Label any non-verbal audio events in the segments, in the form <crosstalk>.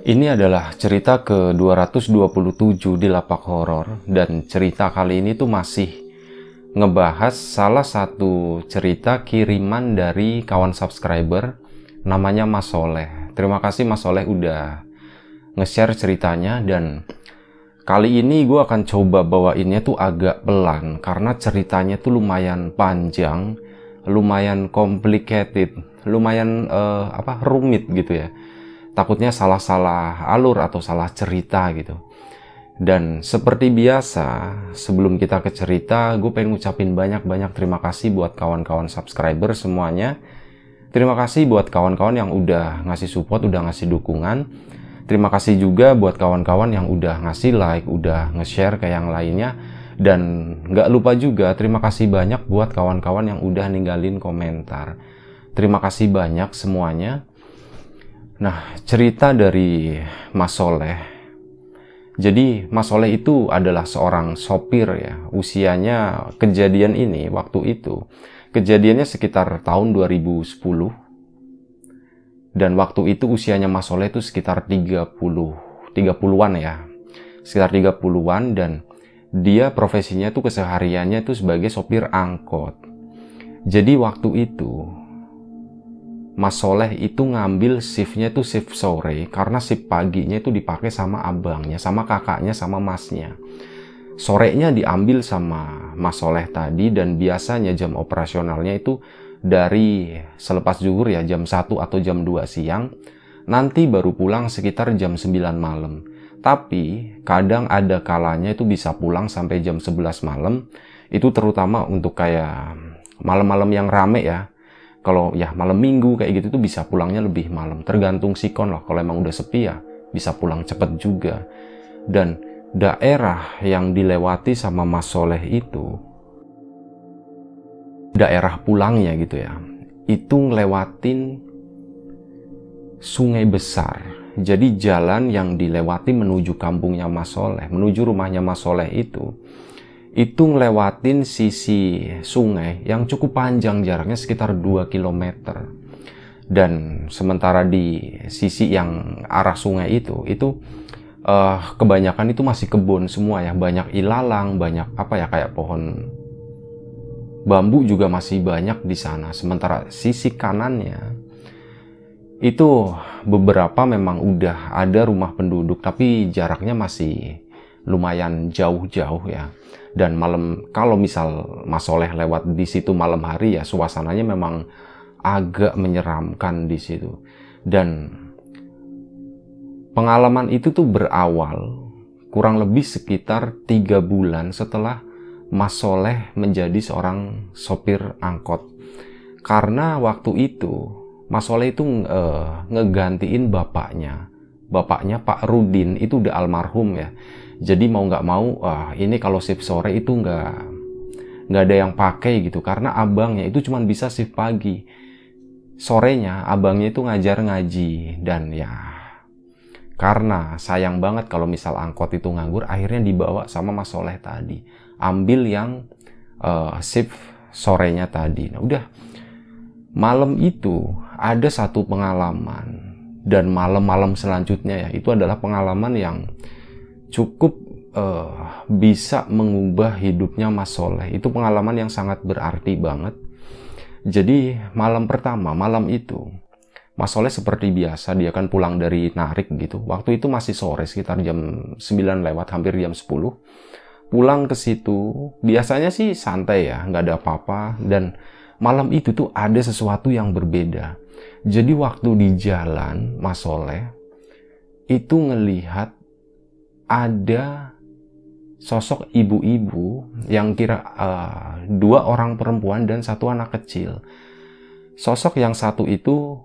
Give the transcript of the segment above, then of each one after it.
Ini adalah cerita ke-227 di Lapak Horor dan cerita kali ini tuh masih ngebahas salah satu cerita kiriman dari kawan subscriber namanya Mas Soleh. Terima kasih Mas Soleh udah nge-share ceritanya dan kali ini gue akan coba bawainnya tuh agak pelan karena ceritanya tuh lumayan panjang, lumayan complicated, lumayan uh, apa rumit gitu ya takutnya salah-salah alur atau salah cerita gitu. Dan seperti biasa, sebelum kita ke cerita, gue pengen ngucapin banyak-banyak terima kasih buat kawan-kawan subscriber semuanya. Terima kasih buat kawan-kawan yang udah ngasih support, udah ngasih dukungan. Terima kasih juga buat kawan-kawan yang udah ngasih like, udah nge-share ke yang lainnya. Dan nggak lupa juga terima kasih banyak buat kawan-kawan yang udah ninggalin komentar. Terima kasih banyak semuanya. Nah, cerita dari Mas Soleh. Jadi, Mas Soleh itu adalah seorang sopir ya. Usianya kejadian ini waktu itu kejadiannya sekitar tahun 2010. Dan waktu itu usianya Mas Soleh itu sekitar 30 30-an ya. Sekitar 30-an dan dia profesinya tuh kesehariannya itu sebagai sopir angkot. Jadi waktu itu Mas Soleh itu ngambil shiftnya itu shift sore karena shift paginya itu dipakai sama abangnya, sama kakaknya, sama masnya. Sorenya diambil sama Mas Soleh tadi dan biasanya jam operasionalnya itu dari selepas zuhur ya jam 1 atau jam 2 siang, nanti baru pulang sekitar jam 9 malam. Tapi kadang ada kalanya itu bisa pulang sampai jam 11 malam, itu terutama untuk kayak malam-malam yang rame ya, kalau ya malam minggu kayak gitu tuh bisa pulangnya lebih malam. Tergantung sikon lah. Kalau emang udah sepi ya bisa pulang cepet juga. Dan daerah yang dilewati sama Mas Soleh itu daerah pulangnya gitu ya itu ngelewatin sungai besar. Jadi jalan yang dilewati menuju kampungnya Mas Soleh menuju rumahnya Mas Soleh itu itu ngelewatin sisi sungai yang cukup panjang jaraknya sekitar 2 km. Dan sementara di sisi yang arah sungai itu, itu uh, kebanyakan itu masih kebun semua ya, banyak ilalang, banyak apa ya kayak pohon bambu juga masih banyak di sana. Sementara sisi kanannya itu beberapa memang udah ada rumah penduduk tapi jaraknya masih lumayan jauh-jauh ya dan malam kalau misal Mas Soleh lewat di situ malam hari ya suasananya memang agak menyeramkan di situ. Dan pengalaman itu tuh berawal kurang lebih sekitar tiga bulan setelah Mas Soleh menjadi seorang sopir angkot. Karena waktu itu Mas Soleh itu uh, ngegantiin bapaknya. Bapaknya Pak Rudin itu udah almarhum ya jadi mau nggak mau, ah, ini kalau shift sore itu nggak nggak ada yang pakai gitu. Karena abangnya itu cuma bisa shift pagi. Sorenya abangnya itu ngajar ngaji. Dan ya karena sayang banget kalau misal angkot itu nganggur akhirnya dibawa sama Mas Soleh tadi. Ambil yang uh, shift sorenya tadi. Nah udah. Malam itu ada satu pengalaman. Dan malam-malam selanjutnya ya itu adalah pengalaman yang cukup uh, bisa mengubah hidupnya Mas Soleh. Itu pengalaman yang sangat berarti banget. Jadi malam pertama, malam itu, Mas Soleh seperti biasa, dia kan pulang dari narik gitu. Waktu itu masih sore, sekitar jam 9 lewat, hampir jam 10. Pulang ke situ, biasanya sih santai ya, nggak ada apa-apa. Dan malam itu tuh ada sesuatu yang berbeda. Jadi waktu di jalan, Mas Soleh, itu ngelihat ada sosok ibu-ibu yang kira uh, dua orang perempuan dan satu anak kecil. Sosok yang satu itu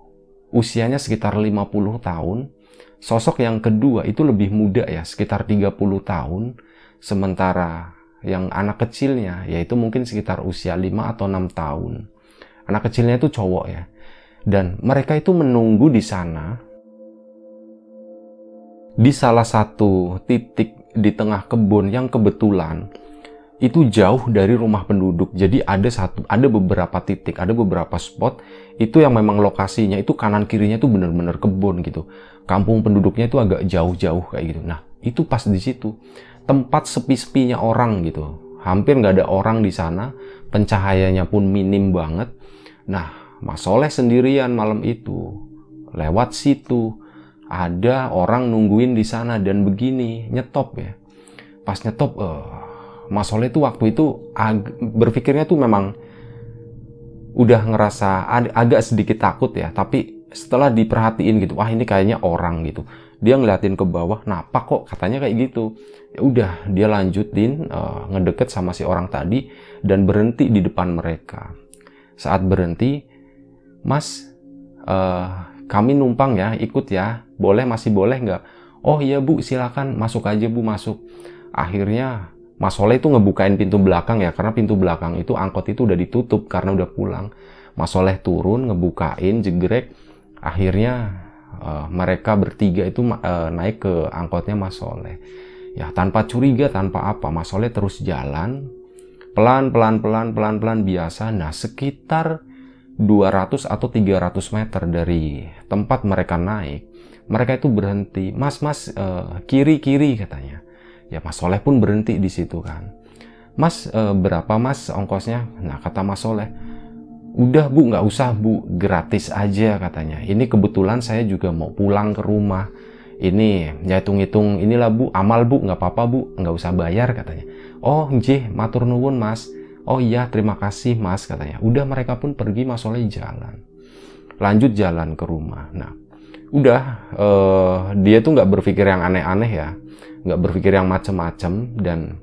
usianya sekitar 50 tahun Sosok yang kedua itu lebih muda ya, sekitar 30 tahun. Sementara yang anak kecilnya yaitu mungkin sekitar usia 5 atau 6 tahun. Anak kecilnya itu cowok ya. Dan mereka itu menunggu di sana di salah satu titik di tengah kebun yang kebetulan itu jauh dari rumah penduduk. Jadi ada satu, ada beberapa titik, ada beberapa spot itu yang memang lokasinya itu kanan kirinya itu benar-benar kebun gitu. Kampung penduduknya itu agak jauh-jauh kayak gitu. Nah itu pas di situ tempat sepi-sepinya orang gitu. Hampir nggak ada orang di sana, pencahayanya pun minim banget. Nah Mas Soleh sendirian malam itu lewat situ ada orang nungguin di sana dan begini nyetop ya. Pas nyetop, uh, Mas Soleh tuh waktu itu berpikirnya tuh memang udah ngerasa ag agak sedikit takut ya, tapi setelah diperhatiin gitu, wah ini kayaknya orang gitu. Dia ngeliatin ke bawah, napa kok katanya kayak gitu. Ya udah, dia lanjutin uh, ngedeket sama si orang tadi dan berhenti di depan mereka. Saat berhenti, Mas, uh, kami numpang ya, ikut ya. Boleh masih boleh nggak? Oh iya bu, silakan masuk aja bu masuk. Akhirnya Mas Soleh itu ngebukain pintu belakang ya, karena pintu belakang itu angkot itu udah ditutup karena udah pulang. Mas Soleh turun, ngebukain, jegrek. Akhirnya uh, mereka bertiga itu uh, naik ke angkotnya Mas Soleh. Ya tanpa curiga, tanpa apa, Mas Soleh terus jalan. Pelan, pelan, pelan, pelan, pelan biasa. Nah sekitar 200 atau 300 meter dari tempat mereka naik, mereka itu berhenti. Mas, mas, uh, kiri, kiri katanya Ya Mas Soleh pun berhenti di situ kan. Mas e, berapa mas ongkosnya? Nah kata Mas Soleh, udah bu nggak usah bu, gratis aja katanya. Ini kebetulan saya juga mau pulang ke rumah. Ini ya hitung-hitung inilah bu, amal bu nggak apa-apa bu, nggak usah bayar katanya. Oh jih, matur nuwun mas. Oh iya terima kasih mas katanya. Udah mereka pun pergi Mas Soleh jalan. Lanjut jalan ke rumah. Nah udah uh, dia tuh nggak berpikir yang aneh-aneh ya nggak berpikir yang macem-macem dan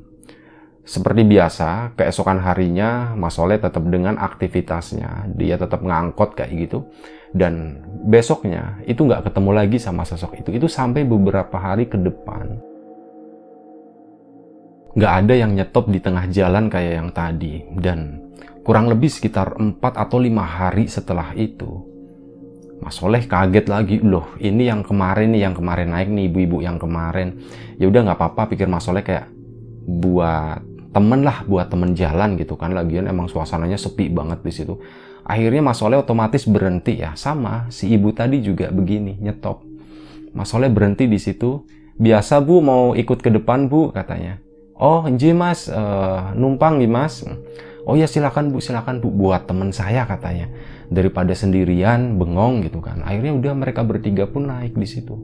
seperti biasa keesokan harinya Mas Soleh tetap dengan aktivitasnya dia tetap ngangkot kayak gitu dan besoknya itu nggak ketemu lagi sama sosok itu itu sampai beberapa hari ke depan nggak ada yang nyetop di tengah jalan kayak yang tadi. Dan kurang lebih sekitar 4 atau lima hari setelah itu Mas Soleh kaget lagi loh ini yang kemarin nih yang kemarin naik nih ibu-ibu yang kemarin. Ya udah nggak apa-apa pikir Mas Soleh kayak buat temen lah buat temen jalan gitu kan. Lagian emang suasananya sepi banget di situ. Akhirnya Mas Soleh otomatis berhenti ya. Sama si ibu tadi juga begini nyetop. Mas Soleh berhenti di situ. Biasa bu mau ikut ke depan bu katanya oh enji mas uh, numpang nih mas. Oh ya silakan bu silakan bu buat temen saya katanya. Daripada sendirian bengong gitu kan. Akhirnya udah mereka bertiga pun naik di situ.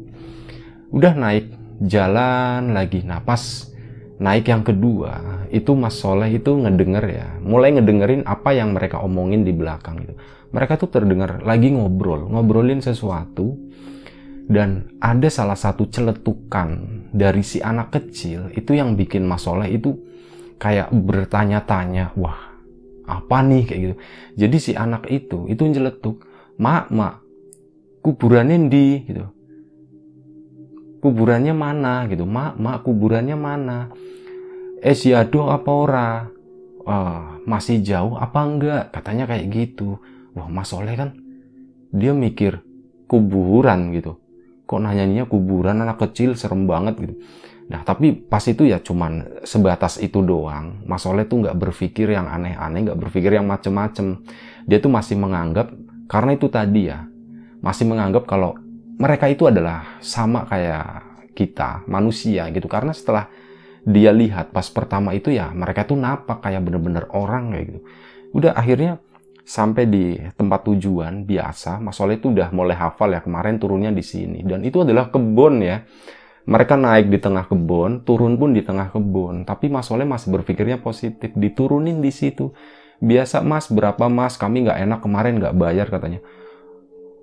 Udah naik jalan lagi napas. Naik yang kedua itu Mas Soleh itu ngedenger ya. Mulai ngedengerin apa yang mereka omongin di belakang itu mereka tuh terdengar lagi ngobrol. Ngobrolin sesuatu dan ada salah satu celetukan dari si anak kecil itu yang bikin Mas Soleh itu kayak bertanya-tanya wah apa nih? kayak gitu. Jadi si anak itu itu nyeletuk mak mak kuburannya di gitu. Kuburannya mana? gitu. Mak mak kuburannya mana? Eh si aduh apa ora? Uh, masih jauh apa enggak? Katanya kayak gitu. Wah mas Soleh kan dia mikir kuburan? gitu kok nanyanya kuburan anak kecil serem banget gitu Nah, tapi pas itu ya cuman sebatas itu doang. Mas Soleh tuh nggak berpikir yang aneh-aneh, nggak berpikir yang macem-macem. Dia tuh masih menganggap, karena itu tadi ya, masih menganggap kalau mereka itu adalah sama kayak kita, manusia gitu. Karena setelah dia lihat pas pertama itu ya, mereka tuh napak kayak bener-bener orang kayak gitu. Udah akhirnya sampai di tempat tujuan biasa, Mas Soleh itu udah mulai hafal ya kemarin turunnya di sini. Dan itu adalah kebun ya mereka naik di tengah kebun, turun pun di tengah kebun. Tapi Mas Soleh masih berpikirnya positif, diturunin di situ. Biasa Mas, berapa Mas? Kami nggak enak kemarin nggak bayar katanya.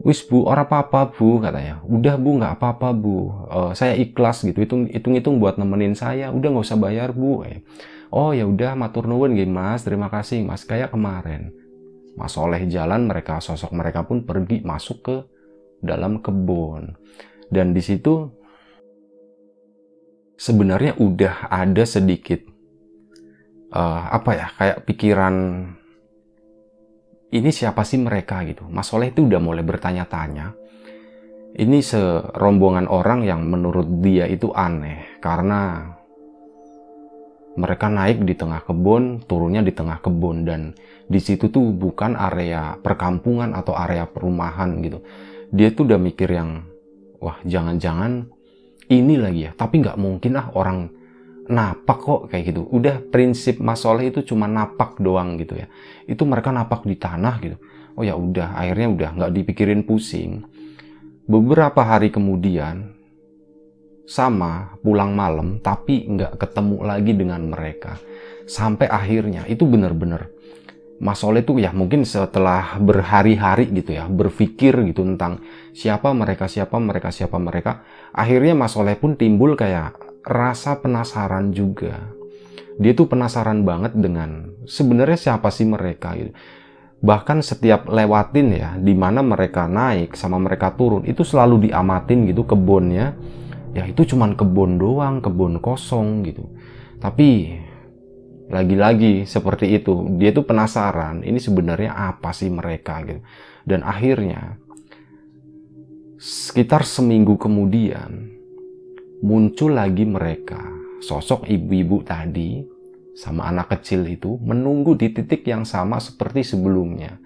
Wis bu, orang apa-apa bu katanya. Udah bu, nggak apa-apa bu. Uh, saya ikhlas gitu. Hitung hitung buat nemenin saya. Udah nggak usah bayar bu. Oh ya udah, matur nuwun gini mas. Terima kasih mas. Kayak kemarin. Mas Soleh jalan, mereka sosok mereka pun pergi masuk ke dalam kebun. dan di situ sebenarnya udah ada sedikit uh, apa ya kayak pikiran ini siapa sih mereka gitu Mas Soleh itu udah mulai bertanya-tanya ini serombongan orang yang menurut dia itu aneh karena mereka naik di tengah kebun, turunnya di tengah kebun dan di situ tuh bukan area perkampungan atau area perumahan gitu. Dia tuh udah mikir yang wah jangan-jangan ini lagi ya, tapi nggak mungkin lah orang napak kok kayak gitu. Udah prinsip Mas Soleh itu cuma napak doang gitu ya. Itu mereka napak di tanah gitu. Oh ya udah, akhirnya udah nggak dipikirin pusing. Beberapa hari kemudian sama pulang malam tapi nggak ketemu lagi dengan mereka sampai akhirnya itu benar-benar Mas Soleh tuh ya mungkin setelah berhari-hari gitu ya berpikir gitu tentang siapa mereka siapa mereka siapa mereka akhirnya Mas Soleh pun timbul kayak rasa penasaran juga. Dia tuh penasaran banget dengan sebenarnya siapa sih mereka gitu. Bahkan setiap lewatin ya di mana mereka naik sama mereka turun itu selalu diamatin gitu kebunnya ya itu cuman kebun doang, kebun kosong gitu. Tapi lagi-lagi seperti itu, dia tuh penasaran, ini sebenarnya apa sih mereka gitu. Dan akhirnya sekitar seminggu kemudian muncul lagi mereka, sosok ibu-ibu tadi sama anak kecil itu menunggu di titik yang sama seperti sebelumnya.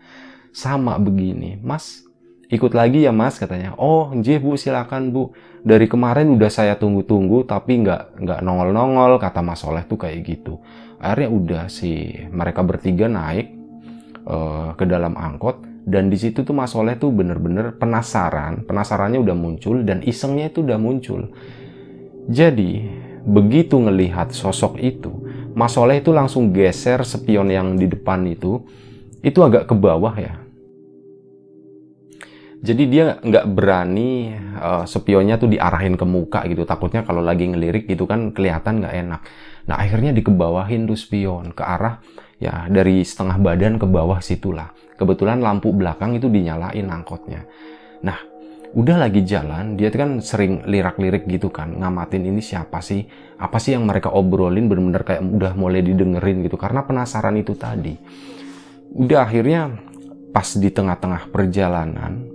Sama begini, Mas, ikut lagi ya mas katanya. Oh nje bu silakan bu. Dari kemarin udah saya tunggu-tunggu tapi nggak nggak nongol-nongol kata mas Soleh tuh kayak gitu akhirnya udah sih mereka bertiga naik uh, ke dalam angkot. Dan di situ tuh mas Soleh tuh bener-bener penasaran. Penasarannya udah muncul dan isengnya itu udah muncul. Jadi begitu ngelihat sosok itu mas Soleh itu langsung geser spion yang di depan itu. Itu agak ke bawah ya. Jadi dia nggak berani uh, spionnya tuh diarahin ke muka gitu. Takutnya kalau lagi ngelirik gitu kan kelihatan nggak enak nah akhirnya dikebawahin tuh spion ke arah ya dari setengah badan ke bawah situlah. Kebetulan lampu belakang itu dinyalain angkotnya. Nah udah lagi jalan dia kan sering lirak-lirik gitu kan ngamatin ini siapa sih? Apa sih yang mereka obrolin bener-bener kayak udah mulai didengerin gitu? Karena penasaran itu tadi. Udah akhirnya pas di tengah-tengah perjalanan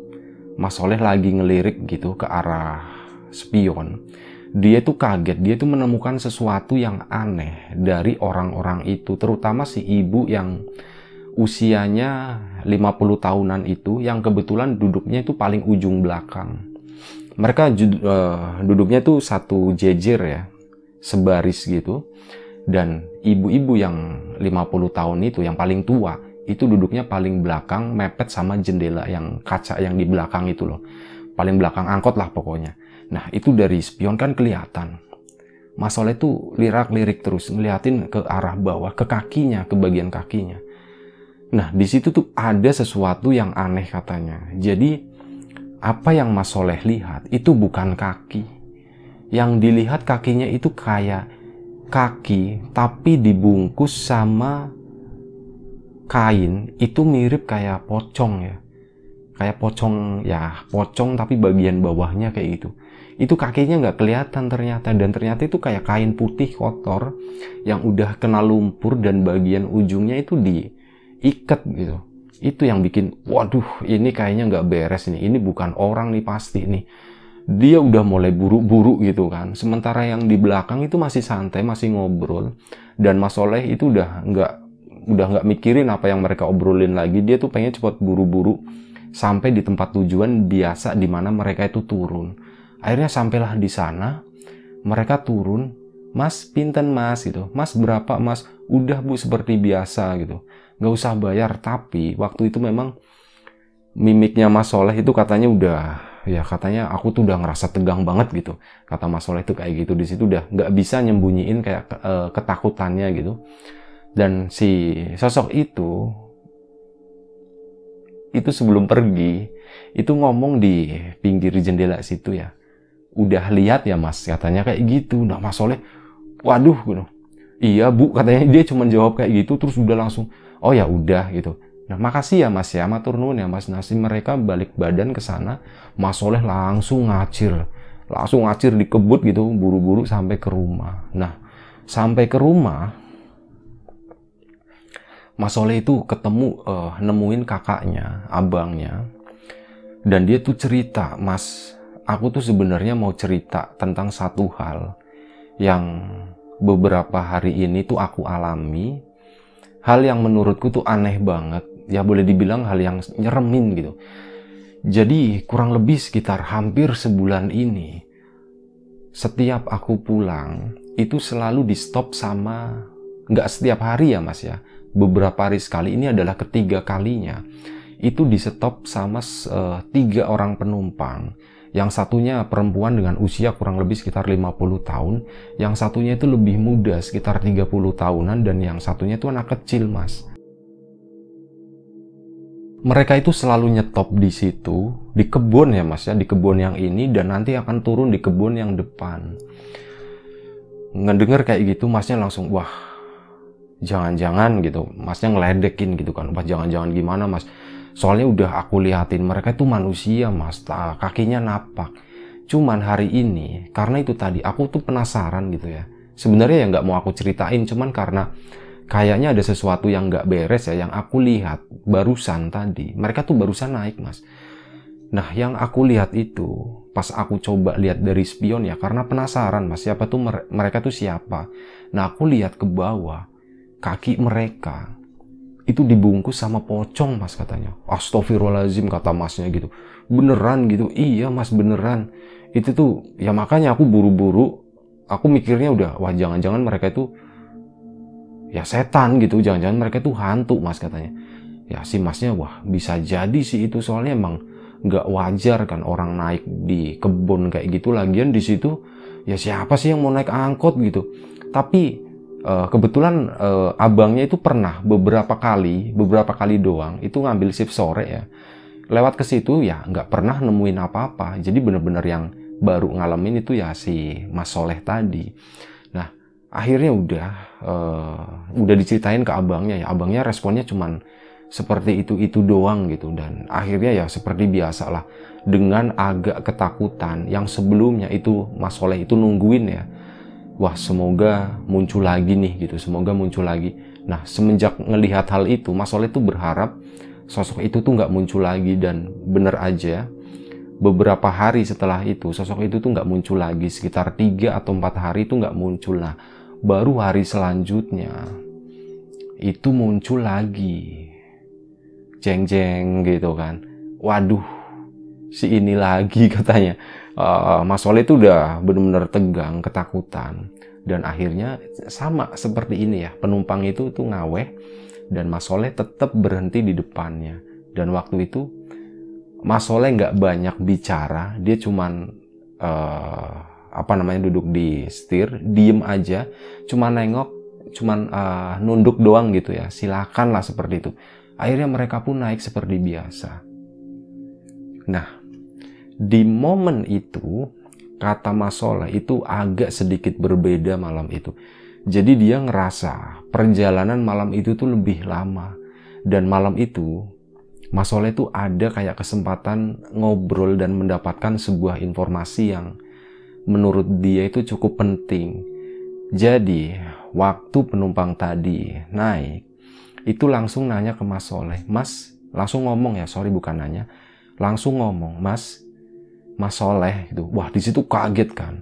Mas Soleh lagi ngelirik gitu ke arah spion, dia tuh kaget, dia tuh menemukan sesuatu yang aneh dari orang-orang itu, terutama si ibu yang usianya 50 tahunan itu, yang kebetulan duduknya itu paling ujung belakang. Mereka uh, duduknya tuh satu jejer ya, sebaris gitu. Dan ibu-ibu yang 50 tahun itu, yang paling tua, itu duduknya paling belakang mepet sama jendela yang kaca yang di belakang itu loh. Paling belakang angkot lah pokoknya. Nah itu dari spion kan kelihatan. Mas Soleh tuh lirak-lirik terus ngeliatin ke arah bawah, ke kakinya, ke bagian kakinya. Nah di situ tuh ada sesuatu yang aneh katanya. Jadi apa yang Mas Soleh lihat itu bukan kaki. Yang dilihat kakinya itu kayak kaki tapi dibungkus sama kain itu mirip kayak pocong ya kayak pocong ya pocong tapi bagian bawahnya kayak gitu itu kakinya nggak kelihatan ternyata. Dan ternyata itu kayak kain putih kotor yang udah kena lumpur dan bagian ujungnya itu diikat gitu. Itu yang bikin waduh ini kayaknya nggak beres nih. Ini bukan orang nih pasti nih. Dia udah mulai buru-buru gitu kan. Sementara yang di belakang itu masih santai masih ngobrol. Dan Mas Soleh itu udah nggak udah nggak mikirin apa yang mereka obrolin lagi. Dia tuh pengen cepat buru-buru sampai di tempat tujuan biasa di mana mereka itu turun akhirnya sampailah di sana mereka turun mas pinten mas? gitu. Mas berapa mas? Udah bu seperti biasa gitu. Nggak usah bayar tapi waktu itu memang mimiknya mas Soleh itu katanya udah ya katanya aku tuh udah ngerasa tegang banget gitu. Kata mas Soleh itu kayak gitu. Di situ udah nggak bisa nyembunyiin kayak uh, ketakutannya gitu. Dan si sosok itu itu sebelum pergi itu ngomong di pinggir jendela situ ya. Udah lihat ya mas katanya kayak gitu. Nah mas Soleh, waduh gitu. Iya bu katanya dia cuma jawab kayak gitu terus udah langsung oh ya udah gitu. Nah makasih ya mas ya, matur nuwun ya mas. Nasi mereka balik badan ke sana, Mas Soleh langsung ngacir, langsung ngacir di kebut gitu, buru-buru sampai ke rumah. Nah sampai ke rumah, Mas Soleh itu ketemu uh, nemuin kakaknya, abangnya, dan dia tuh cerita, Mas, aku tuh sebenarnya mau cerita tentang satu hal yang beberapa hari ini tuh aku alami, hal yang menurutku tuh aneh banget. Ya boleh dibilang hal yang nyeremin gitu. Jadi kurang lebih sekitar hampir sebulan ini, setiap aku pulang itu selalu di stop sama nggak setiap hari ya mas ya, beberapa hari sekali. Ini adalah ketiga kalinya. Itu di stop sama uh, tiga orang penumpang yang satunya perempuan dengan usia kurang lebih sekitar 50 tahun, yang satunya itu lebih muda sekitar 30 tahunan. Dan yang satunya itu anak kecil, Mas. Mereka itu selalu nyetop di situ, di kebun ya mas ya, di kebun yang ini. Dan nanti akan turun di kebun yang depan. Ngedenger kayak gitu masnya langsung wah jangan-jangan gitu, masnya ngeledekin gitu kan, wah jangan-jangan gimana mas. Soalnya udah aku liatin mereka itu manusia mas, kakinya napak. Cuman hari ini karena itu tadi aku tuh penasaran gitu ya. Sebenarnya ya nggak mau aku ceritain, cuman karena kayaknya ada sesuatu yang nggak beres ya yang aku lihat barusan tadi. Mereka tuh barusan naik mas. Nah yang aku lihat itu pas aku coba lihat dari spion ya karena penasaran mas siapa tuh mereka tuh siapa. Nah aku lihat ke bawah kaki mereka itu dibungkus sama pocong mas katanya. Astagfirullahaladzim kata masnya gitu. Beneran gitu. Iya mas beneran. Itu tuh ya makanya aku buru-buru aku mikirnya udah wah jangan-jangan mereka itu ya setan gitu. Jangan-jangan mereka tuh hantu mas katanya. Ya si masnya wah bisa jadi sih itu. Soalnya emang nggak wajar kan orang naik di kebun kayak gitu. Lagian di situ ya siapa sih yang mau naik angkot gitu? Tapi uh, kebetulan uh, abangnya itu pernah beberapa kali beberapa kali doang itu ngambil shift sore ya. Lewat ke situ ya nggak pernah nemuin apa-apa. Jadi bener-bener yang baru ngalamin itu ya si Mas Soleh tadi. Akhirnya udah uh, udah diceritain ke abangnya ya. Abangnya responnya cuman seperti itu itu doang gitu. Dan akhirnya ya seperti biasa lah dengan agak ketakutan yang sebelumnya itu Mas Soleh itu nungguin ya wah semoga muncul lagi nih gitu. Semoga muncul lagi. Nah semenjak ngelihat hal itu Mas Soleh tuh berharap sosok itu tuh nggak muncul lagi dan bener aja. Beberapa hari setelah itu sosok itu tuh nggak muncul lagi. Sekitar tiga atau empat hari itu nggak muncul. Nah baru hari selanjutnya itu muncul lagi. Jeng-jeng gitu kan. Waduh si ini lagi <laughs> katanya uh, Mas Soleh itu udah bener-bener tegang ketakutan dan akhirnya sama seperti ini ya penumpang itu tuh ngaweh dan Mas Soleh tetap berhenti di depannya dan waktu itu Mas Soleh nggak banyak bicara dia cuman uh, apa namanya duduk di setir, diem aja, cuma nengok, cuma uh, nunduk doang gitu ya. Silakan lah seperti itu. Akhirnya mereka pun naik seperti biasa. Nah, di momen itu kata Mas Soleh itu agak sedikit berbeda malam itu. Jadi dia ngerasa perjalanan malam itu tuh lebih lama. Dan malam itu Mas tuh ada kayak kesempatan ngobrol dan mendapatkan sebuah informasi yang menurut dia itu cukup penting. Jadi, waktu penumpang tadi naik, itu langsung nanya ke Mas Soleh. Mas, langsung ngomong ya, sorry bukan nanya. Langsung ngomong, Mas, Mas Soleh gitu. Wah, di situ kaget kan.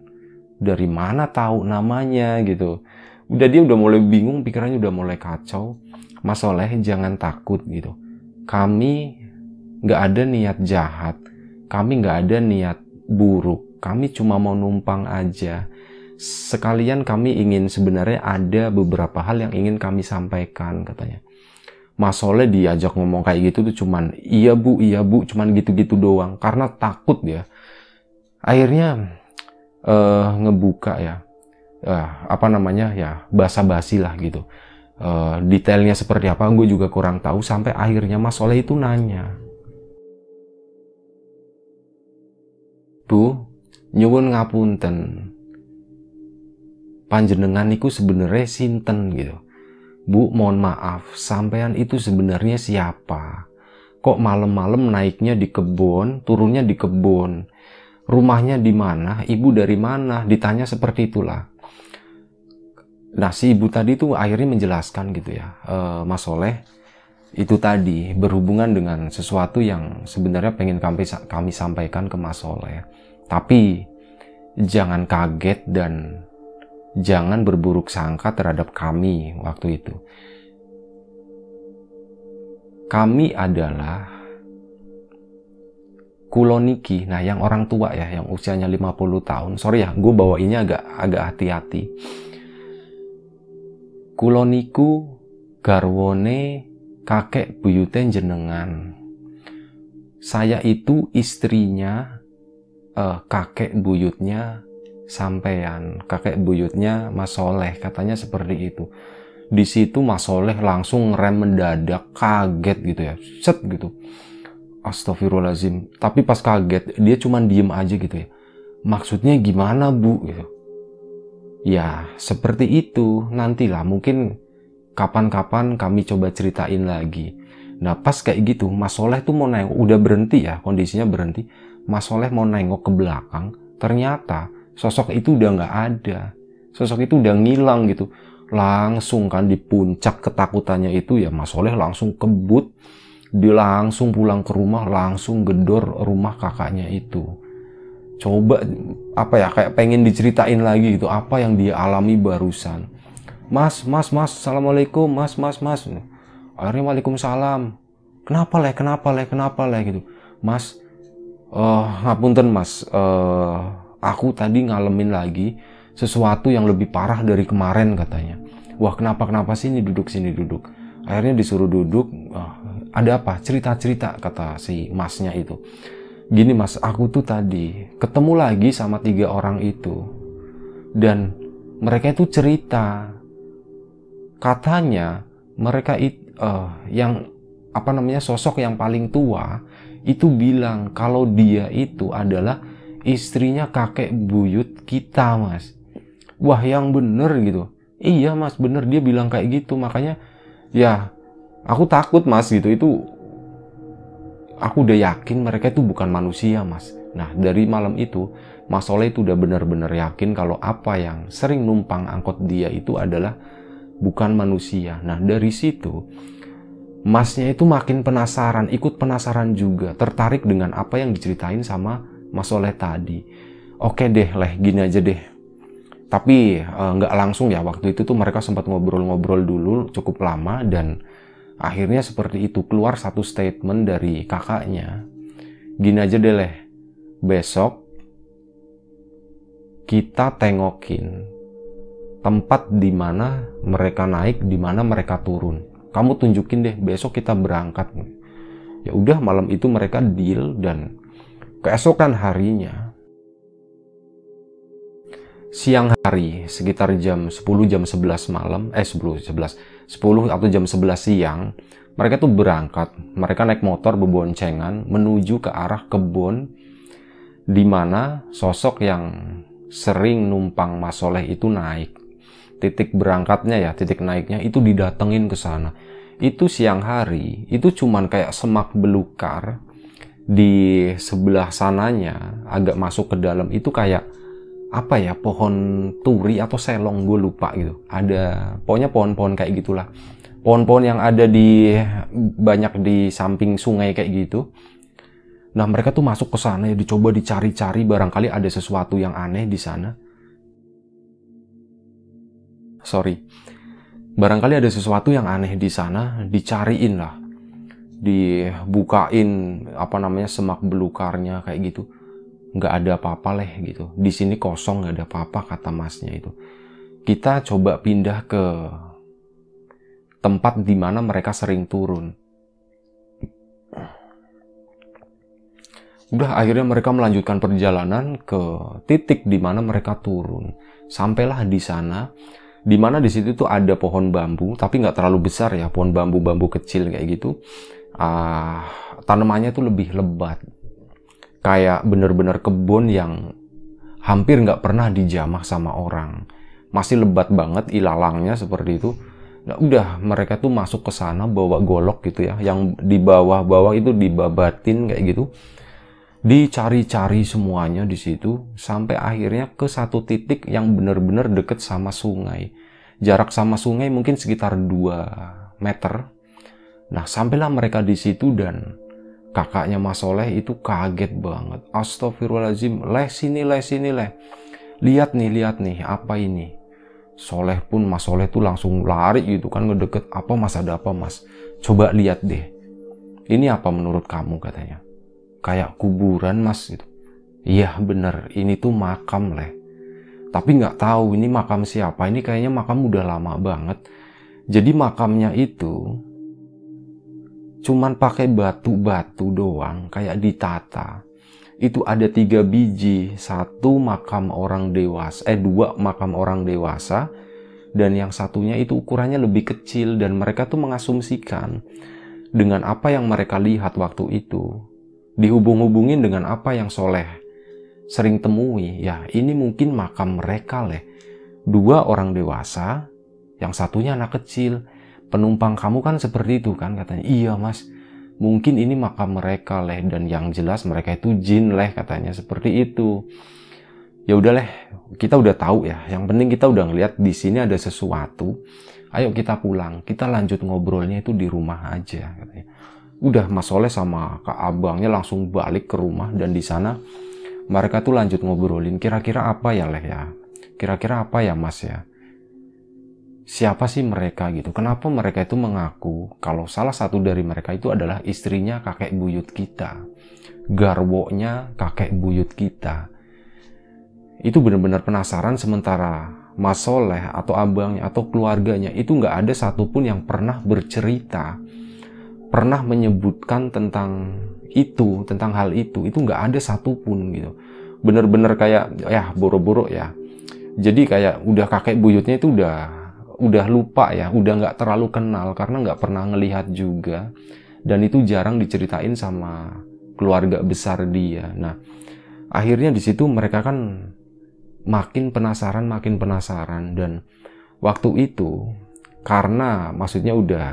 Dari mana tahu namanya gitu. Udah dia udah mulai bingung, pikirannya udah mulai kacau. Mas Soleh jangan takut gitu. Kami nggak ada niat jahat. Kami nggak ada niat buruk kami cuma mau numpang aja. Sekalian kami ingin sebenarnya ada beberapa hal yang ingin kami sampaikan katanya. Mas Soleh diajak ngomong kayak gitu tuh cuman iya bu, iya bu, cuman gitu-gitu doang. Karena takut ya. Akhirnya uh, ngebuka ya, uh, apa namanya ya, basa-basi lah gitu. Uh, detailnya seperti apa gue juga kurang tahu sampai akhirnya Mas Soleh itu nanya. Bu, nyuwun ngapunten panjenengan niku sebenarnya sinten gitu Bu, mohon maaf, sampean itu sebenarnya siapa? Kok malam-malam naiknya di kebun, turunnya di kebun? Rumahnya di mana? Ibu dari mana? Ditanya seperti itulah. Nah, si ibu tadi tuh akhirnya menjelaskan gitu ya, e, Mas Soleh, itu tadi berhubungan dengan sesuatu yang sebenarnya pengen kami, kami sampaikan ke Mas Soleh. Tapi jangan kaget dan jangan berburuk sangka terhadap kami waktu itu. Kami adalah kuloniki, nah yang orang tua ya, yang usianya 50 tahun. Sorry ya, gue bawa ini agak agak hati-hati. Kuloniku garwone kakek buyuten jenengan. Saya itu istrinya, uh, kakek buyutnya sampean kakek buyutnya Mas Soleh katanya seperti itu di situ Mas Soleh langsung rem mendadak kaget gitu ya set gitu Astagfirullahaladzim tapi pas kaget dia cuma diem aja gitu ya. Maksudnya gimana bu? Gitu. Ya seperti itu. Nantilah mungkin kapan-kapan kami coba ceritain lagi. Nah pas kayak gitu Mas Soleh tuh mau nengok udah berhenti ya kondisinya berhenti. Mas Soleh mau nengok ke belakang ternyata sosok itu udah nggak ada. Sosok itu udah ngilang gitu. Langsung kan di puncak ketakutannya itu ya Mas Soleh langsung kebut dia langsung pulang ke rumah langsung gedor rumah kakaknya itu. Coba apa ya kayak pengen diceritain lagi gitu apa yang dia alami barusan. Mas mas mas assalamualaikum mas mas mas. Akhirnya waalaikumsalam. Kenapa leh kenapa leh kenapa leh gitu. Mas uh, ngapunten mas. Uh, aku tadi ngalamin lagi sesuatu yang lebih parah dari kemarin katanya. Wah kenapa kenapa sini duduk sini duduk. Akhirnya disuruh duduk. Oh, ada apa? Cerita-cerita kata si masnya itu. Gini mas, aku tuh tadi ketemu lagi sama tiga orang itu. Dan mereka itu cerita. Katanya mereka itu uh, yang apa namanya sosok yang paling tua itu bilang kalau dia itu adalah istrinya kakek buyut kita mas wah yang bener gitu iya mas bener dia bilang kayak gitu makanya ya aku takut mas gitu itu aku udah yakin mereka itu bukan manusia mas nah dari malam itu Mas Soleh itu udah bener-bener yakin kalau apa yang sering numpang angkot dia itu adalah bukan manusia nah dari situ Masnya itu makin penasaran, ikut penasaran juga, tertarik dengan apa yang diceritain sama Mas Soleh tadi. Oke deh, leh gini aja deh. Tapi eh, nggak uh, langsung ya waktu itu tuh mereka sempat ngobrol-ngobrol dulu cukup lama dan akhirnya seperti itu keluar satu statement dari kakaknya. Gini aja deh leh, besok kita tengokin tempat di mana mereka naik, di mana mereka turun. Kamu tunjukin deh besok kita berangkat. Ya udah malam itu mereka deal dan Keesokan harinya, siang hari sekitar jam 10 jam 11 malam, eh 10 11 10 atau jam 11 siang, mereka tuh berangkat. Mereka naik motor beboncengan menuju ke arah kebun di mana sosok yang sering numpang Mas Soleh itu naik. Titik berangkatnya ya, titik naiknya itu didatengin ke sana. Itu siang hari, itu cuman kayak semak belukar di sebelah sananya agak masuk ke dalam itu kayak apa ya pohon turi atau selong gue lupa gitu. Ada pokoknya pohon-pohon kayak gitulah. Pohon-pohon yang ada di banyak di samping sungai kayak gitu. Nah mereka tuh masuk ke sana ya dicoba dicari-cari barangkali ada sesuatu yang aneh di sana. Sorry. Barangkali ada sesuatu yang aneh di sana dicariin lah dibukain apa namanya semak belukarnya kayak gitu nggak ada apa-apa leh gitu. Di sini kosong nggak ada apa-apa kata masnya itu. Kita coba pindah ke tempat di mana mereka sering turun. Udah akhirnya mereka melanjutkan perjalanan ke titik di mana mereka turun. Sampailah di sana di mana di situ tuh ada pohon bambu tapi nggak terlalu besar ya pohon bambu-bambu kecil kayak gitu. Uh, tanamannya tuh lebih lebat kayak bener-bener kebun yang hampir nggak pernah dijamah sama orang masih lebat banget ilalangnya seperti itu Nah, udah mereka tuh masuk ke sana bawa golok gitu ya, yang di bawah-bawah itu dibabatin kayak gitu. Dicari-cari semuanya di situ sampai akhirnya ke satu titik yang benar-benar deket sama sungai. Jarak sama sungai mungkin sekitar 2 meter. Nah, sampailah mereka di situ dan kakaknya Mas Soleh itu kaget banget. Astagfirullahaladzim, leh sini, leh sini, leh. Lihat nih, lihat nih, apa ini? Soleh pun Mas Soleh tuh langsung lari gitu kan ngedeket. Apa mas? Ada apa mas? Coba lihat deh. Ini apa menurut kamu katanya? Kayak kuburan mas gitu. Iya bener. Ini tuh makam leh. Tapi nggak tahu ini makam siapa. Ini kayaknya makam udah lama banget. Jadi makamnya itu cuman pakai batu-batu doang kayak ditata. Itu ada tiga biji, satu makam orang dewasa, eh dua makam orang dewasa, dan yang satunya itu ukurannya lebih kecil dan mereka tuh mengasumsikan dengan apa yang mereka lihat waktu itu. Dihubung-hubungin dengan apa yang soleh sering temui. Ya ini mungkin makam mereka leh. Dua orang dewasa yang satunya anak kecil penumpang kamu kan seperti itu kan katanya. Iya mas. Mungkin ini makam mereka leh. Dan yang jelas mereka itu jin leh katanya. Seperti itu. Ya udah leh. Kita udah tahu ya. Yang penting kita udah ngeliat di sini ada sesuatu. Ayo kita pulang. Kita lanjut ngobrolnya itu di rumah aja katanya. Udah Mas Soleh sama Kak Abangnya langsung balik ke rumah. Dan di sana mereka tuh lanjut ngobrolin. Kira-kira apa ya leh ya? Kira-kira apa ya Mas ya siapa sih mereka gitu? Kenapa mereka itu mengaku kalau salah satu dari mereka itu adalah istrinya kakek buyut kita, garwonya kakek buyut kita. Itu benar-benar penasaran sementara Mas Soleh atau abangnya atau keluarganya itu nggak ada satupun yang pernah bercerita, pernah menyebutkan tentang itu, tentang hal itu, itu nggak ada satupun gitu. Bener-bener kayak ya boro-boro ya. Jadi kayak udah kakek buyutnya itu udah udah lupa ya, udah nggak terlalu kenal karena nggak pernah ngelihat juga dan itu jarang diceritain sama keluarga besar dia. Nah, akhirnya di situ mereka kan makin penasaran, makin penasaran dan waktu itu karena maksudnya udah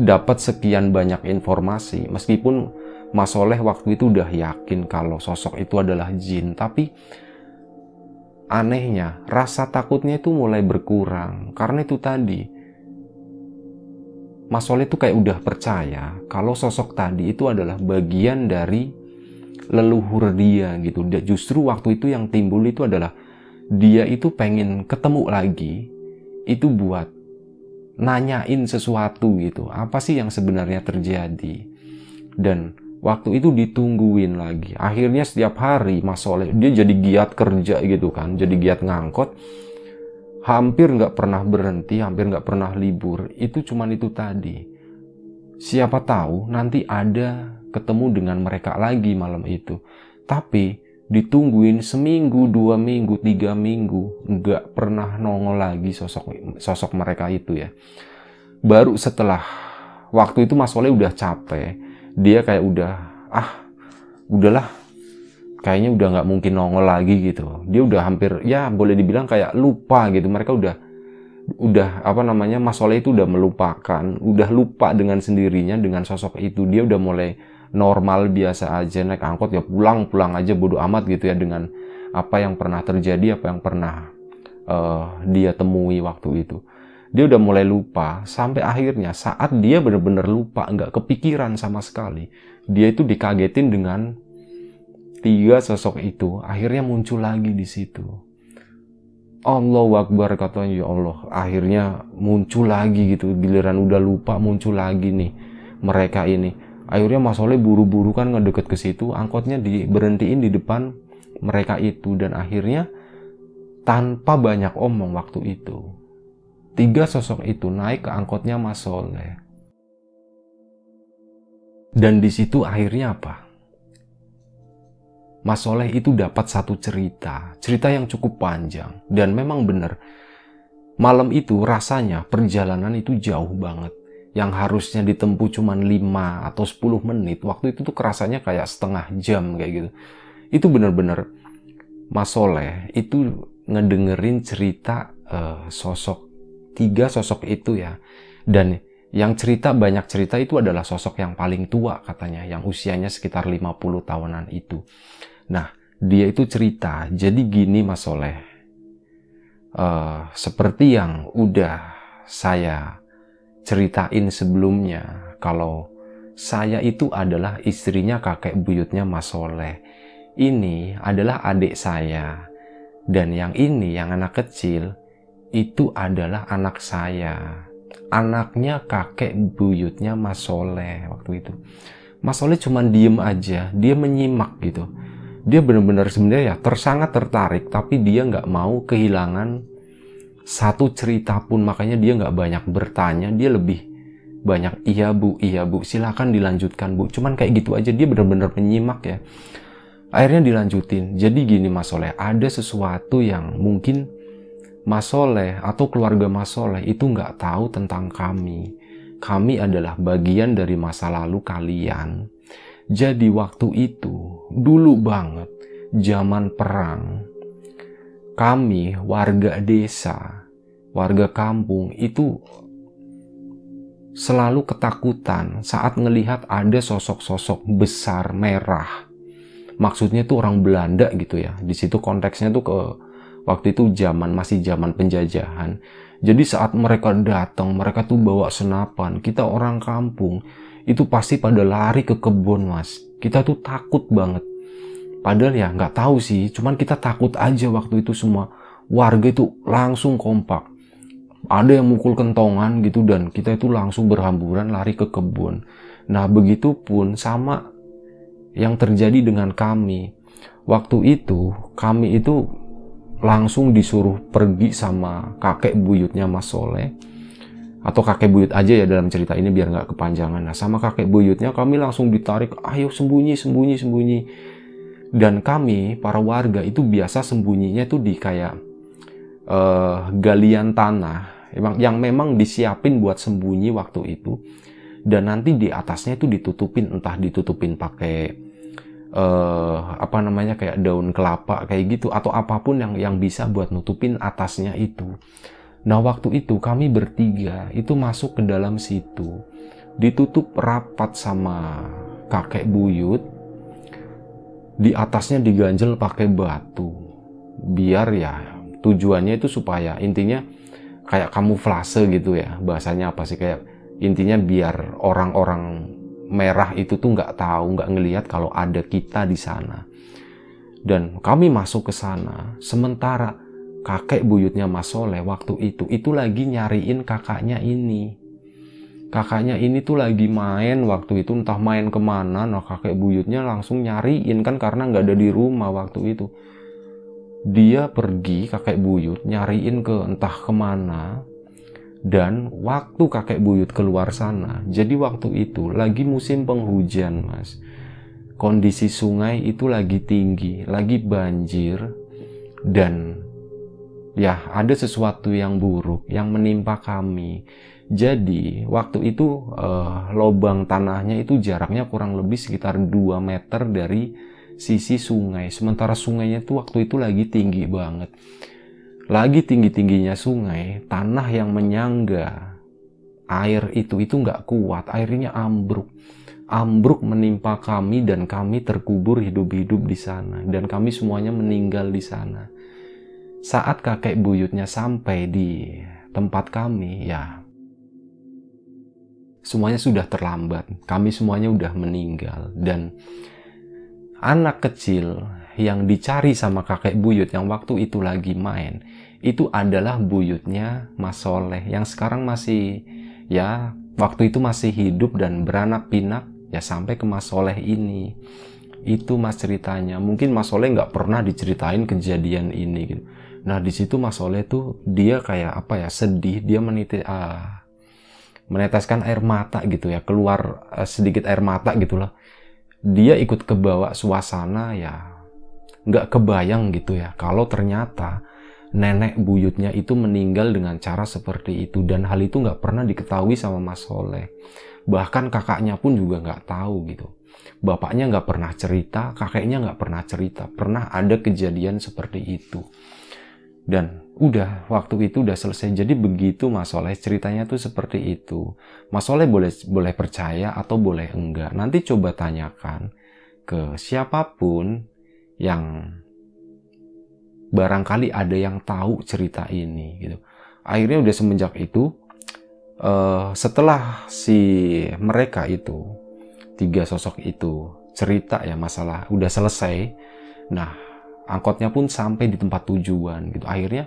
dapat sekian banyak informasi meskipun Mas Soleh waktu itu udah yakin kalau sosok itu adalah jin, tapi anehnya rasa takutnya itu mulai berkurang karena itu tadi Mas Soleh itu kayak udah percaya kalau sosok tadi itu adalah bagian dari leluhur dia gitu. Justru waktu itu yang timbul itu adalah dia itu pengen ketemu lagi itu buat nanyain sesuatu gitu. Apa sih yang sebenarnya terjadi? Dan waktu itu ditungguin lagi. Akhirnya setiap hari Mas Soleh dia jadi giat kerja gitu kan, jadi giat ngangkot. Hampir nggak pernah berhenti, hampir nggak pernah libur. Itu cuman itu tadi. Siapa tahu nanti ada ketemu dengan mereka lagi malam itu. Tapi ditungguin seminggu, dua minggu, tiga minggu, nggak pernah nongol lagi sosok sosok mereka itu ya. Baru setelah waktu itu Mas Soleh udah capek, dia kayak udah ah udahlah kayaknya udah nggak mungkin nongol lagi gitu. Dia udah hampir ya boleh dibilang kayak lupa gitu. Mereka udah udah apa namanya Mas Soleh itu udah melupakan udah lupa dengan sendirinya dengan sosok itu. Dia udah mulai normal biasa aja naik angkot ya pulang pulang aja bodoh amat gitu ya dengan apa yang pernah terjadi apa yang pernah uh, dia temui waktu itu dia udah mulai lupa sampai akhirnya saat dia benar-benar lupa nggak kepikiran sama sekali dia itu dikagetin dengan tiga sosok itu. Akhirnya muncul lagi di situ. Allah Akbar katanya ya Allah. Akhirnya muncul lagi gitu giliran udah lupa muncul lagi nih mereka ini. Akhirnya Mas Soleh buru-buru kan ngedeket ke situ angkotnya diberhentiin di depan mereka itu. Dan akhirnya tanpa banyak omong waktu itu Tiga sosok itu naik ke angkotnya Mas Soleh. Dan di situ akhirnya apa? Mas Soleh itu dapat satu cerita, cerita yang cukup panjang dan memang benar. Malam itu rasanya perjalanan itu jauh banget. Yang harusnya ditempuh cuma 5 atau 10 menit, waktu itu tuh kerasanya kayak setengah jam kayak gitu. Itu benar-benar Mas Soleh itu ngedengerin cerita uh, sosok tiga sosok itu ya. Dan yang cerita banyak cerita itu adalah sosok yang paling tua katanya, yang usianya sekitar 50 tahunan itu. Nah, dia itu cerita, jadi gini Mas Soleh, uh, seperti yang udah saya ceritain sebelumnya, kalau saya itu adalah istrinya kakek buyutnya Mas Soleh. Ini adalah adik saya. Dan yang ini, yang anak kecil, itu adalah anak saya anaknya kakek buyutnya Mas Soleh waktu itu. Mas Soleh cuma diem aja, dia menyimak gitu. Dia benar-benar sebenarnya ya tersangat tertarik, tapi dia nggak mau kehilangan satu cerita pun, makanya dia nggak banyak bertanya, dia lebih banyak iya bu, iya bu, silakan dilanjutkan bu. Cuman kayak gitu aja, dia benar-benar menyimak ya. Akhirnya dilanjutin. Jadi gini Mas Soleh, ada sesuatu yang mungkin Mas Soleh atau keluarga Mas Soleh itu nggak tahu tentang kami. Kami adalah bagian dari masa lalu kalian. Jadi waktu itu, dulu banget, zaman perang, kami warga desa, warga kampung itu selalu ketakutan saat melihat ada sosok-sosok besar merah. Maksudnya itu orang Belanda gitu ya. Di situ konteksnya tuh ke Waktu itu zaman masih zaman penjajahan. Jadi saat mereka datang, mereka tuh bawa senapan. Kita orang kampung itu pasti pada lari ke kebun mas. Kita tuh takut banget. Padahal ya nggak tahu sih, cuman kita takut aja waktu itu semua warga itu langsung kompak. Ada yang mukul kentongan gitu dan kita itu langsung berhamburan lari ke kebun. Nah begitu pun sama yang terjadi dengan kami. Waktu itu kami itu langsung disuruh pergi sama kakek buyutnya Mas Soleh atau kakek buyut aja ya dalam cerita ini biar nggak kepanjangan. Nah sama kakek buyutnya kami langsung ditarik, ayo sembunyi, sembunyi, sembunyi. Dan kami para warga itu biasa sembunyinya itu di kayak uh, galian tanah yang memang disiapin buat sembunyi waktu itu. Dan nanti di atasnya itu ditutupin, entah ditutupin pakai uh, apa namanya kayak daun kelapa kayak gitu atau apa pun yang yang bisa buat nutupin atasnya itu. Nah waktu itu kami bertiga itu masuk ke dalam situ. Ditutup rapat sama kakek buyut. Di atasnya diganjel pakai batu. Biar ya tujuannya itu supaya intinya kayak kamuflase gitu ya bahasanya apa sih kayak intinya biar orang-orang merah itu tuh nggak tahu, nggak ngelihat kalau ada kita di sana. Dan kami masuk ke sana, sementara kakek buyutnya Mas Soleh waktu itu, itu lagi nyariin kakaknya ini. Kakaknya ini tuh lagi main waktu itu, entah main ke mana, nah kakek buyutnya langsung nyariin kan karena nggak ada di rumah waktu itu. Dia pergi, kakek buyut, nyariin ke entah ke mana, dan waktu kakek buyut keluar sana, jadi waktu itu lagi musim penghujan, Mas. Kondisi sungai itu lagi tinggi, lagi banjir, dan ya ada sesuatu yang buruk yang menimpa kami. Jadi waktu itu uh, lobang tanahnya itu jaraknya kurang lebih sekitar 2 meter dari sisi sungai. Sementara sungainya itu waktu itu lagi tinggi banget lagi tinggi-tingginya sungai, tanah yang menyangga air itu itu nggak kuat, airnya ambruk. Ambruk menimpa kami dan kami terkubur hidup-hidup di sana dan kami semuanya meninggal di sana. Saat kakek buyutnya sampai di tempat kami, ya semuanya sudah terlambat. Kami semuanya sudah meninggal dan anak kecil yang dicari sama kakek buyut yang waktu itu lagi main itu adalah buyutnya Mas Soleh yang sekarang masih ya waktu itu masih hidup dan beranak pinak ya sampai ke Mas Soleh ini. Itu mas ceritanya. Mungkin Mas Soleh nggak pernah diceritain kejadian ini gitu. Nah di situ Mas Soleh tuh dia kayak apa ya sedih. Dia meniti ah, meneteskan air mata gitu ya keluar uh, sedikit air mata gitulah. Dia ikut kebawa suasana ya nggak kebayang gitu ya. Kalau ternyata nenek buyutnya itu meninggal dengan cara seperti itu dan hal itu nggak pernah diketahui sama Mas Soleh. Bahkan kakaknya pun juga nggak tahu gitu. Bapaknya nggak pernah cerita kakeknya nggak pernah cerita. Pernah ada kejadian seperti itu. Dan udah waktu itu udah selesai. Jadi begitu Mas Soleh ceritanya tuh seperti itu. Mas Soleh boleh boleh percaya atau boleh enggak? Nanti coba tanyakan ke siapa pun yang barangkali ada yang tahu cerita ini gitu. Akhirnya udah semenjak itu uh, setelah si mereka itu tiga sosok itu cerita ya masalah udah selesai nah angkotnya pun sampai di tempat tujuan gitu. Akhirnya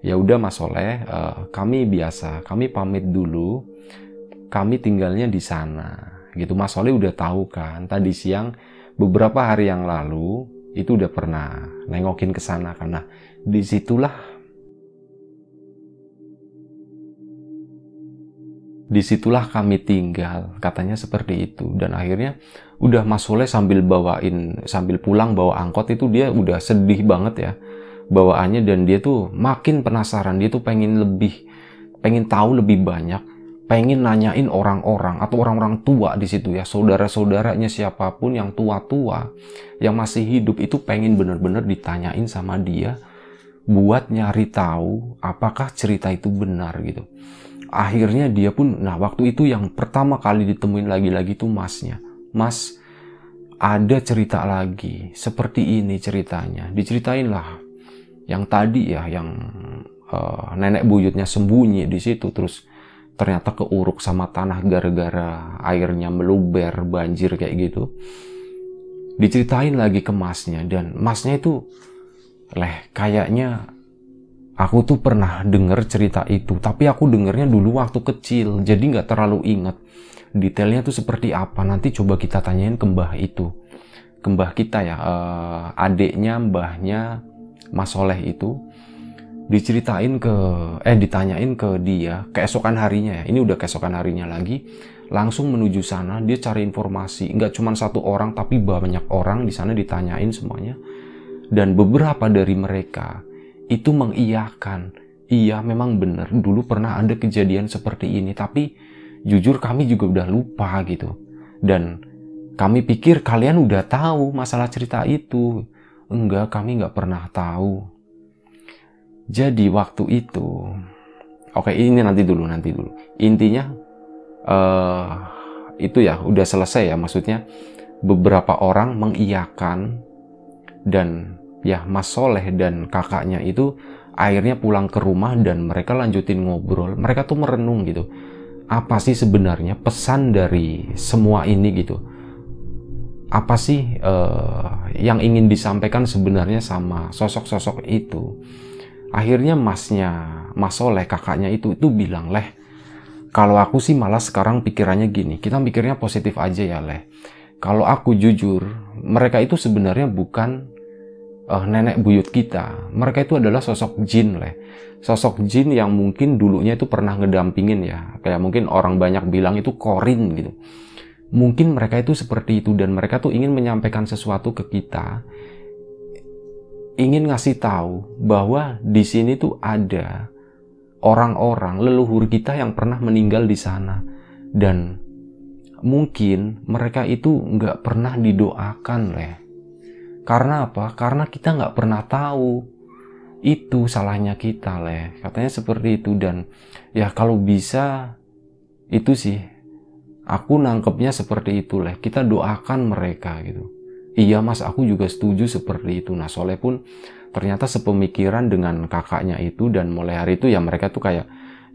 ya udah Mas Soleh uh, kami biasa kami pamit dulu kami tinggalnya di sana gitu. Mas Soleh udah tahu kan tadi siang beberapa hari yang lalu itu udah pernah nengokin ke sana karena di situlah di situlah kami tinggal katanya seperti itu. Dan akhirnya udah Mas Soleh sambil bawain sambil pulang bawa angkot itu dia udah sedih banget ya bawaannya. Dan dia tuh makin penasaran dia tuh pengen lebih pengen tahu lebih banyak pengen nanyain orang-orang atau orang-orang tua di situ ya. Saudara-saudaranya siapa pun yang tua-tua yang masih hidup itu pengen bener-bener ditanyain sama dia buat nyari tahu apakah cerita itu benar gitu. Akhirnya dia pun nah waktu itu yang pertama kali ditemuin lagi-lagi tuh masnya. Mas ada cerita lagi seperti ini ceritanya. Diceritain lah yang tadi ya yang uh, nenek buyutnya sembunyi di situ terus ternyata keuruk sama tanah gara-gara airnya meluber banjir kayak gitu diceritain lagi ke masnya dan masnya itu leh kayaknya Aku tuh pernah denger cerita itu, tapi aku dengernya dulu waktu kecil, jadi nggak terlalu inget. Detailnya tuh seperti apa, nanti coba kita tanyain ke mbah itu. Ke mbah kita ya, uh, adiknya, mbahnya Mas Soleh itu. Diceritain ke, eh ditanyain ke dia, keesokan harinya ya, ini udah keesokan harinya lagi. Langsung menuju sana, dia cari informasi. Nggak cuma satu orang, tapi banyak orang di sana ditanyain semuanya. Dan beberapa dari mereka itu mengiyakan. Iya, memang benar. Dulu pernah ada kejadian seperti ini, tapi jujur kami juga udah lupa gitu. Dan kami pikir kalian udah tahu masalah cerita itu. Enggak, kami nggak pernah tahu. Jadi waktu itu, oke ini nanti dulu, nanti dulu. Intinya uh, itu ya udah selesai ya, maksudnya beberapa orang mengiyakan dan ya Mas Soleh dan kakaknya itu akhirnya pulang ke rumah dan mereka lanjutin ngobrol. Mereka tuh merenung gitu. Apa sih sebenarnya pesan dari semua ini gitu? Apa sih uh, yang ingin disampaikan sebenarnya sama sosok-sosok itu? Akhirnya masnya, Mas Soleh kakaknya itu itu bilang, "Leh, kalau aku sih malah sekarang pikirannya gini, kita mikirnya positif aja ya, Leh. Kalau aku jujur, mereka itu sebenarnya bukan uh, nenek buyut kita, mereka itu adalah sosok jin lah. Sosok jin yang mungkin dulunya itu pernah ngedampingin ya. Kayak mungkin orang banyak bilang itu korin gitu. Mungkin mereka itu seperti itu dan mereka tuh ingin menyampaikan sesuatu ke kita. Ingin ngasih tahu bahwa di sini tuh ada orang-orang leluhur kita yang pernah meninggal di sana. Dan mungkin mereka itu nggak pernah didoakan leh karena apa? Karena kita nggak pernah tahu itu salahnya kita leh. Katanya seperti itu dan ya kalau bisa itu sih aku nangkepnya seperti itu leh. Kita doakan mereka gitu. Iya mas, aku juga setuju seperti itu. Nah Soleh pun ternyata sepemikiran dengan kakaknya itu dan mulai hari itu ya mereka tuh kayak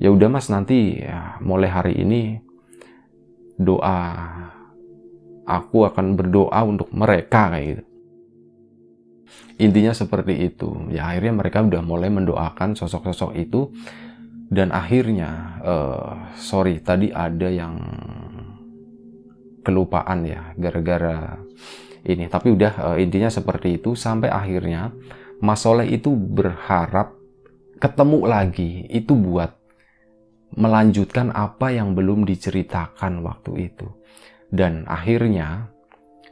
ya udah mas nanti ya mulai hari ini doa aku akan berdoa untuk mereka kayak gitu intinya seperti itu ya akhirnya mereka udah mulai mendoakan sosok-sosok itu dan akhirnya uh, sorry tadi ada yang kelupaan ya gara-gara ini. Tapi udah uh, intinya seperti itu. Sampai akhirnya Mas Soleh itu berharap ketemu lagi. Itu buat melanjutkan apa yang belum diceritakan waktu itu. Dan akhirnya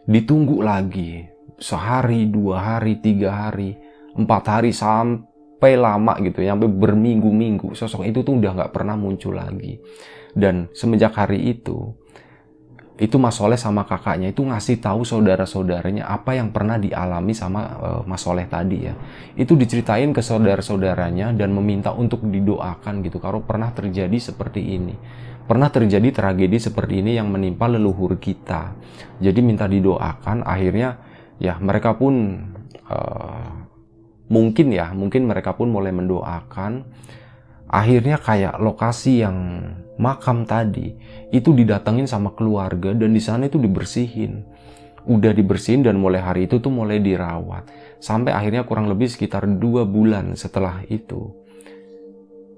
ditunggu lagi. Sehari, dua hari, tiga hari, empat hari sampai lama gitu, ya, sampai berminggu-minggu. Sosok itu tuh udah nggak pernah muncul lagi. Dan semenjak hari itu, itu Mas Soleh sama kakaknya itu ngasih tahu saudara-saudaranya apa yang pernah dialami sama uh, Mas Soleh tadi ya. Itu diceritain ke saudara-saudaranya dan meminta untuk didoakan gitu kalau pernah terjadi seperti ini. Pernah terjadi tragedi seperti ini yang menimpa leluhur kita. Jadi minta didoakan akhirnya ya mereka pun uh, mungkin ya, mungkin mereka pun mulai mendoakan akhirnya kayak lokasi yang makam tadi itu didatengin sama keluarga dan di sana itu dibersihin. Udah dibersihin dan mulai hari itu tuh mulai dirawat. Sampai akhirnya kurang lebih sekitar dua bulan setelah itu.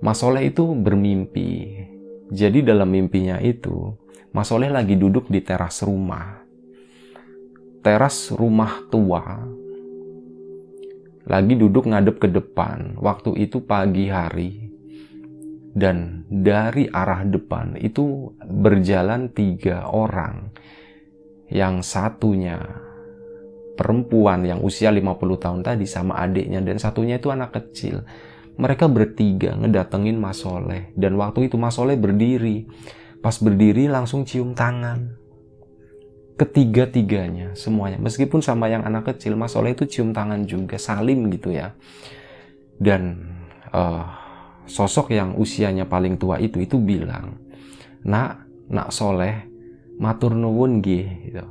Mas Soleh itu bermimpi. Jadi dalam mimpinya itu Mas Soleh lagi duduk di teras rumah. Teras rumah tua. Lagi duduk ngadep ke depan. Waktu itu pagi hari dan dari arah depan itu berjalan tiga orang. Yang satunya perempuan yang usia 50 tahun tadi sama adiknya. Dan satunya itu anak kecil. Mereka bertiga ngedatengin Mas Soleh. Dan waktu itu Mas Soleh berdiri. Pas berdiri langsung cium tangan. Ketiga-tiganya semuanya. Meskipun sama yang anak kecil Mas Soleh itu cium tangan juga. Salim gitu ya. Dan uh, sosok yang usianya paling tua itu itu bilang nak nak soleh matur nuwun gitu.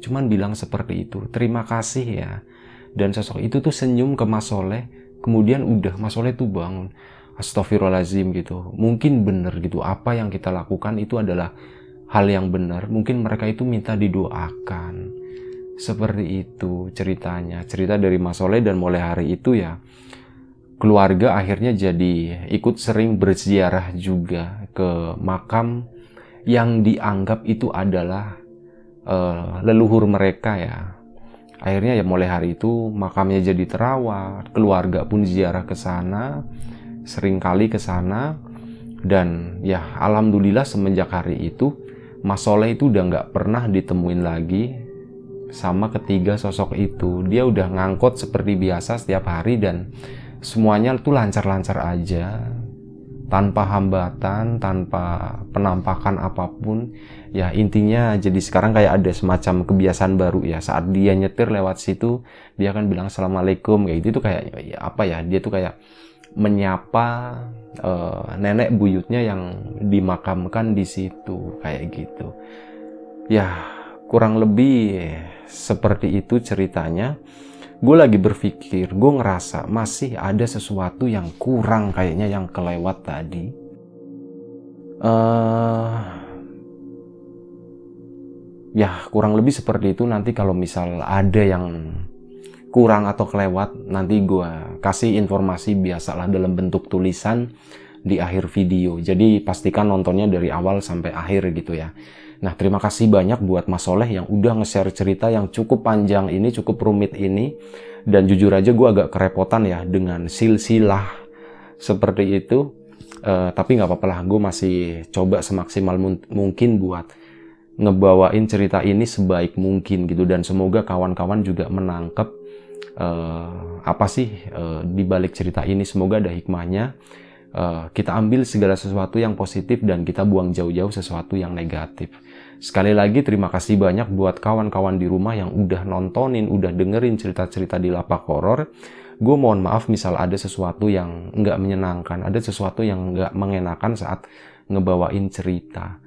cuman bilang seperti itu terima kasih ya. Dan sosok itu tuh senyum ke Mas Soleh kemudian udah Mas Soleh tuh bangun. Astagfirullahaladzim gitu. Mungkin bener gitu apa yang kita lakukan itu adalah hal yang benar mungkin mereka itu minta didoakan. Seperti itu ceritanya. Cerita dari Mas Soleh dan mulai hari itu ya keluarga akhirnya jadi ikut sering berziarah juga ke makam yang dianggap itu adalah uh, leluhur mereka ya. Akhirnya ya mulai hari itu makamnya jadi terawat, keluarga pun ziarah ke sana, sering kali ke sana dan ya alhamdulillah semenjak hari itu Mas Soleh itu udah nggak pernah ditemuin lagi sama ketiga sosok itu. Dia udah ngangkot seperti biasa setiap hari dan semuanya itu lancar-lancar aja tanpa hambatan, tanpa penampakan apa pun. Ya intinya jadi sekarang kayak ada semacam kebiasaan baru ya. Saat dia nyetir lewat situ, dia akan bilang assalamualaikum kayak gitu tuh kayak ya, apa ya? Dia tuh kayak menyapa uh, nenek buyutnya yang dimakamkan di situ kayak gitu. Ya kurang lebih seperti itu ceritanya gue lagi berpikir, gue ngerasa masih ada sesuatu yang kurang kayaknya yang kelewat tadi. Uh, ya kurang lebih seperti itu nanti kalau misal ada yang kurang atau kelewat nanti gue kasih informasi biasalah dalam bentuk tulisan di akhir video. Jadi pastikan nontonnya dari awal sampai akhir gitu ya. Nah, terima kasih banyak buat Mas Soleh yang udah nge-share cerita yang cukup panjang ini, cukup rumit ini. Dan jujur aja gue agak kerepotan ya dengan silsilah seperti itu. Uh, tapi nggak apa-apa lah, gue masih coba semaksimal mungkin buat ngebawain cerita ini sebaik mungkin gitu. Dan semoga kawan-kawan juga menangkap uh, apa sih uh, di balik cerita ini. Semoga ada hikmahnya uh, kita ambil segala sesuatu yang positif dan kita buang jauh-jauh sesuatu yang negatif. Sekali lagi terima kasih banyak buat kawan-kawan di rumah yang udah nontonin, udah dengerin cerita-cerita di lapak horor. Gue mohon maaf misal ada sesuatu yang nggak menyenangkan, ada sesuatu yang nggak mengenakan saat ngebawain cerita.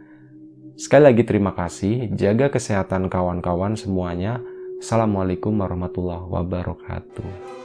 Sekali lagi terima kasih, jaga kesehatan kawan-kawan semuanya. Assalamualaikum warahmatullahi wabarakatuh.